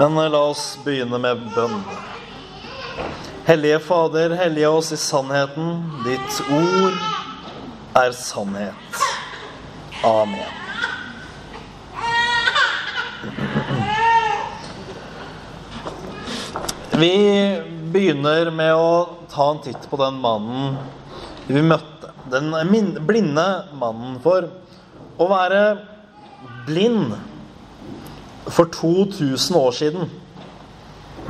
Men eh, la oss begynne med bønn. Hellige Fader, hellige oss i sannheten. Ditt ord er sannhet. Amen. Vi begynner med å ta en titt på den mannen vi møtte. Den blinde mannen. For å være blind for 2000 år siden,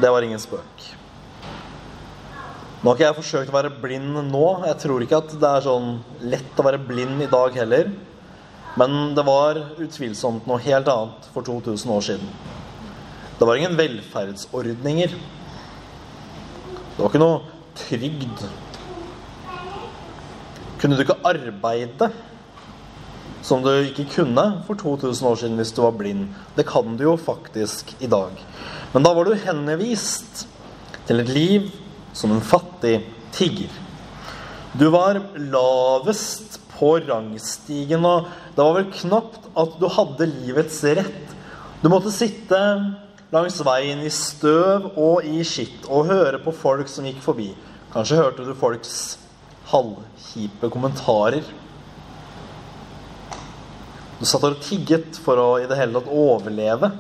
det var ingen spøk. Nå har ikke jeg forsøkt å være blind nå. Jeg tror ikke at det er sånn lett å være blind i dag heller. Men det var utvilsomt noe helt annet for 2000 år siden. Det var ingen velferdsordninger. Det var ikke noe trygd. Kunne du ikke arbeide som du ikke kunne for 2000 år siden hvis du var blind? Det kan du jo faktisk i dag. Men da var du henvist til et liv som en fattig tigger. Du var lavest på rangstigen, og det var vel knapt at du hadde livets rett. Du måtte sitte langs veien i støv og i skitt og høre på folk som gikk forbi. Kanskje hørte du folks halvkjipe kommentarer. Du satt og tigget for å i det hele tatt overleve.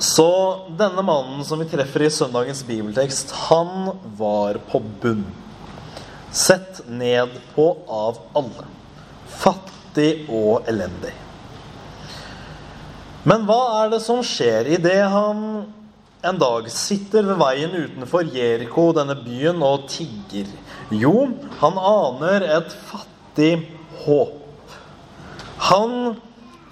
Så denne mannen som vi treffer i søndagens bibeltekst, han var på bunn. Sett ned på av alle. Fattig og elendig. Men hva er det som skjer idet han en dag sitter ved veien utenfor Jeriko, denne byen, og tigger? Jo, han aner et fattig håp. Han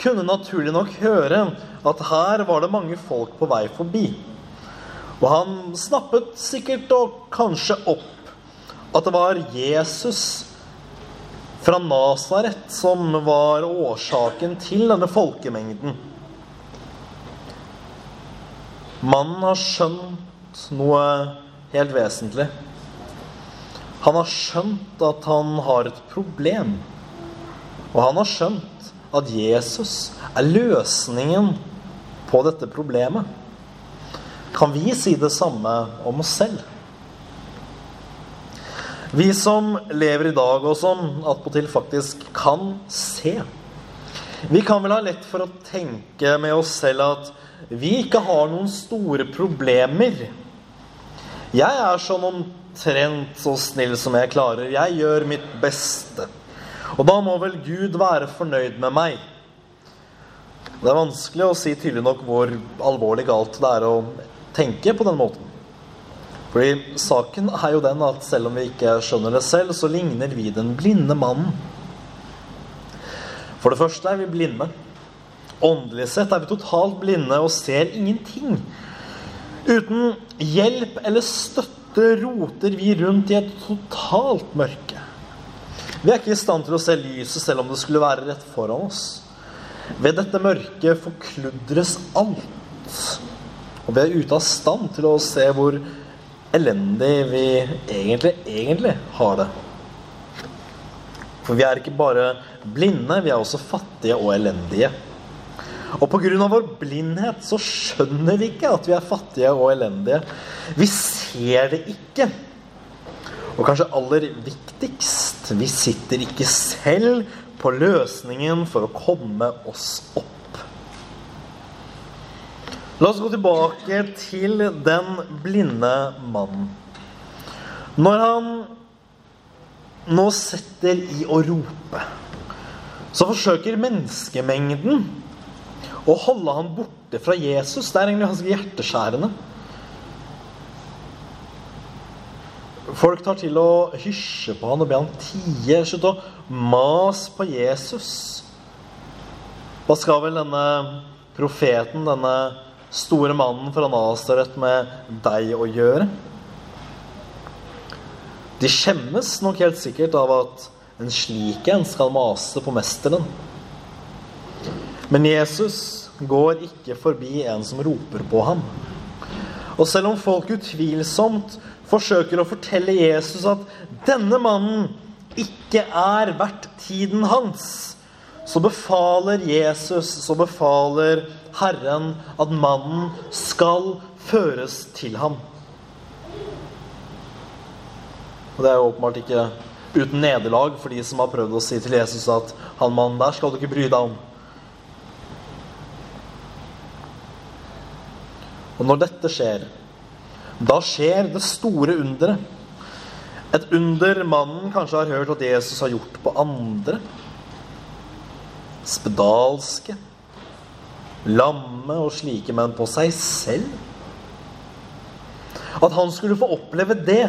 kunne naturlig nok høre at her var det mange folk på vei forbi. Og han snappet sikkert og kanskje opp at det var Jesus fra Nasaret som var årsaken til denne folkemengden. Mannen har skjønt noe helt vesentlig. Han har skjønt at han har et problem. Og han har skjønt at Jesus er løsningen på dette problemet. Kan vi si det samme om oss selv? Vi som lever i dag, og som attpåtil faktisk kan se. Vi kan vel ha lett for å tenke med oss selv at vi ikke har noen store problemer. Jeg er sånn omtrent så snill som jeg klarer. Jeg gjør mitt beste. Og da må vel Gud være fornøyd med meg. Det er vanskelig å si tydelig nok hvor alvorlig galt det er å tenke på den måten. Fordi saken er jo den at selv om vi ikke skjønner det selv, så ligner vi den blinde mannen. For det første er vi blinde. Åndelig sett er vi totalt blinde og ser ingenting. Uten hjelp eller støtte roter vi rundt i et totalt mørke. Vi er ikke i stand til å se lyset selv om det skulle være rett foran oss. Ved dette mørket forkludres alt. Og vi er ute av stand til å se hvor elendig vi egentlig, egentlig har det. For vi er ikke bare blinde, vi er også fattige og elendige. Og pga. vår blindhet så skjønner vi ikke at vi er fattige og elendige. Vi ser det ikke. Og kanskje aller viktigst, vi sitter ikke selv på løsningen for å komme oss opp. La oss gå tilbake til den blinde mannen. Når han nå setter i å rope, så forsøker menneskemengden å holde han borte fra Jesus. Det er egentlig ganske hjerteskjærende. Folk tar til å hysje på han og be han tie. Slutt å mase på Jesus. Hva skal vel denne profeten, denne store mannen fra Nasaret, med deg å gjøre? De skjemmes nok helt sikkert av at en slik en skal mase på mesteren. Men Jesus går ikke forbi en som roper på ham. Og selv om folk utvilsomt forsøker å fortelle Jesus at denne mannen ikke er verdt tiden hans, så befaler Jesus, så befaler Herren at mannen skal føres til ham. Og Det er jo åpenbart ikke uten nederlag for de som har prøvd å si til Jesus at han mannen der skal du ikke bry deg om. Og når dette skjer, da skjer det store underet. Et under mannen kanskje har hørt at Jesus har gjort på andre. Spedalske, lamme og slike, menn på seg selv. At han skulle få oppleve det.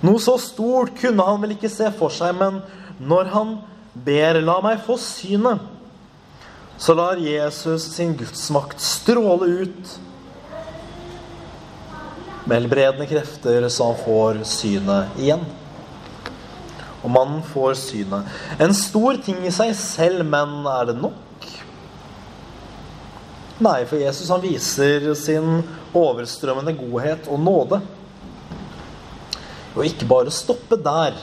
Noe så stort kunne han vel ikke se for seg, men når han ber 'la meg få synet', så lar Jesus sin gudsmakt stråle ut med helbredende krefter, så han får synet igjen. Og mannen får synet. En stor ting i seg selv, men er det nok? Nei, for Jesus han viser sin overstrømmende godhet og nåde. Og ikke bare stoppe der,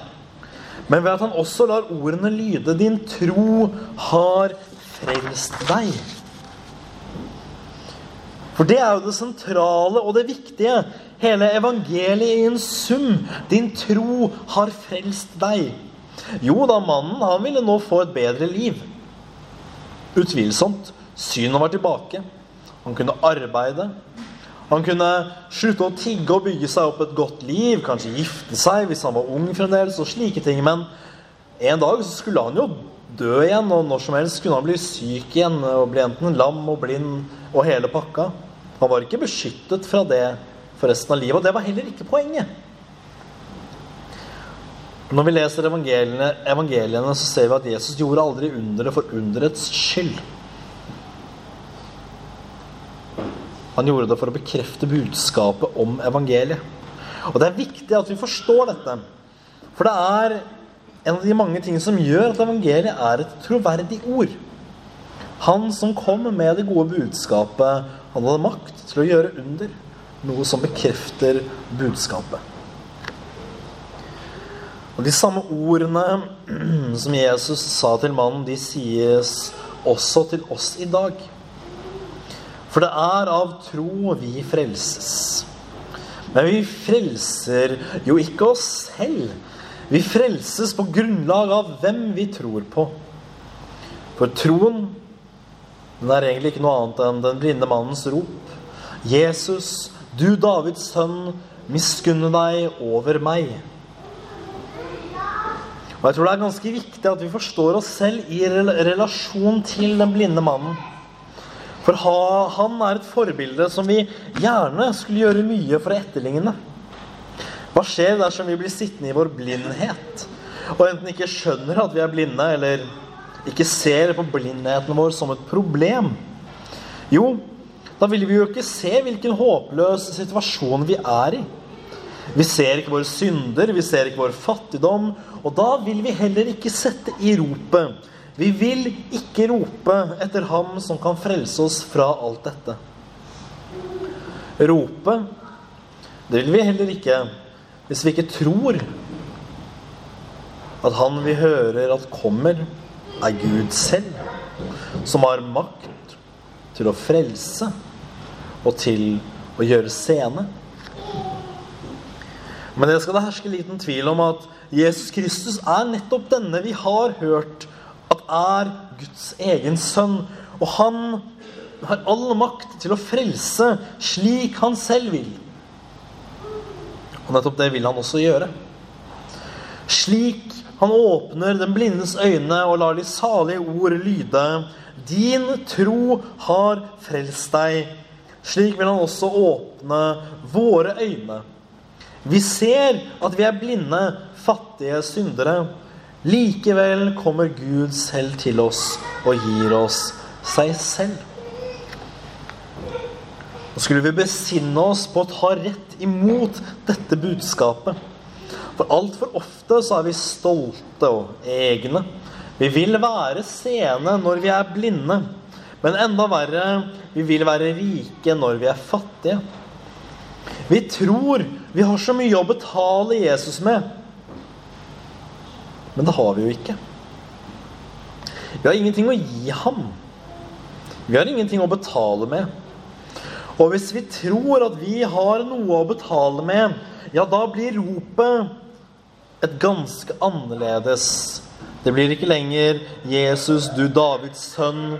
men ved at han også lar ordene lyde 'Din tro har frelst deg'. For det er jo det sentrale og det viktige. Hele evangeliet i en sum. Din tro har frelst deg. Jo da, mannen han ville nå få et bedre liv. Utvilsomt. Synet var tilbake. Han kunne arbeide. Han kunne slutte å tigge og bygge seg opp et godt liv, kanskje gifte seg hvis han var ung fremdeles, og slike ting. Men en dag så skulle han jo dø igjen, og når som helst kunne han bli syk igjen og bli enten lam og blind og hele pakka. Han var ikke beskyttet fra det for resten av livet, og det var heller ikke poenget. Når vi leser evangeliene, evangeliene så ser vi at Jesus gjorde aldri underet for underets skyld. Han gjorde det for å bekrefte budskapet om evangeliet. Og det er viktig at vi forstår dette. For det er en av de mange tingene som gjør at evangeliet er et troverdig ord. Han som kom med det gode budskapet, han hadde makt til å gjøre under. Noe som bekrefter budskapet. Og De samme ordene som Jesus sa til mannen, de sies også til oss i dag. For det er av tro vi frelses. Men vi frelser jo ikke oss selv. Vi frelses på grunnlag av hvem vi tror på. For troen den er egentlig ikke noe annet enn den blinde mannens rop. Jesus, du Davids sønn, miskunne deg over meg. Og jeg tror det er ganske viktig at vi forstår oss selv i relasjon til den blinde mannen. For han er et forbilde som vi gjerne skulle gjøre mye for å etterligne. Hva skjer dersom vi blir sittende i vår blindhet og enten ikke skjønner at vi er blinde, eller ikke ser på blindheten vår som et problem? Jo, da vil vi jo ikke se hvilken håpløs situasjon vi er i. Vi ser ikke våre synder, vi ser ikke vår fattigdom, og da vil vi heller ikke sette i ropet vi vil ikke rope etter ham som kan frelse oss fra alt dette. Rope, det vil vi heller ikke hvis vi ikke tror at han vi hører at kommer, er Gud selv, som har makt til å frelse og til å gjøre scene. Men det skal det herske liten tvil om at Jesus Kristus er nettopp denne vi har hørt at er Guds egen sønn. Og han har all makt til å frelse slik han selv vil. Og nettopp det vil han også gjøre. Slik han åpner den blindes øyne og lar de salige ord lyde. Din tro har frelst deg. Slik vil han også åpne våre øyne. Vi ser at vi er blinde, fattige syndere. Likevel kommer Gud selv til oss og gir oss seg selv. Nå skulle vi besinne oss på å ta rett imot dette budskapet. For altfor ofte så er vi stolte og egne. Vi vil være sene når vi er blinde. Men enda verre, vi vil være rike når vi er fattige. Vi tror vi har så mye å betale Jesus med men det har vi jo ikke. Vi har ingenting å gi ham. Vi har ingenting å betale med. Og hvis vi tror at vi har noe å betale med, ja, da blir ropet et ganske annerledes. Det blir ikke lenger 'Jesus, du Davids sønn'.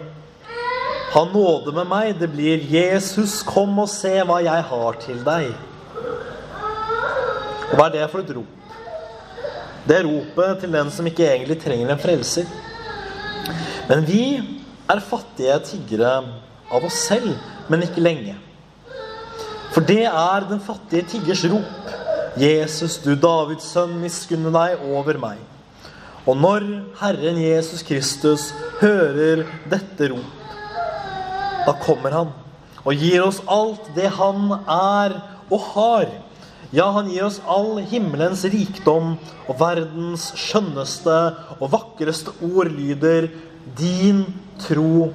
Ha nåde med meg. Det blir 'Jesus, kom og se hva jeg har til deg'. Og hva er det for et rop? Det er ropet til den som ikke egentlig trenger en frelser. Men vi er fattige tiggere av oss selv, men ikke lenge. For det er den fattige tiggers rop. Jesus, du Davids sønn, miskunne deg over meg. Og når Herren Jesus Kristus hører dette rop, da kommer han og gir oss alt det han er og har. Ja, han gir oss all himmelens rikdom, og verdens skjønneste og vakreste ord lyder Din tro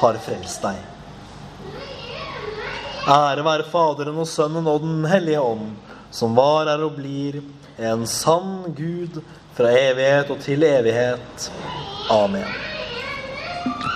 har frelst deg. Ære være Faderen og Sønnen og Den hellige ånd, som var, er og blir en sann Gud fra evighet og til evighet. Amen.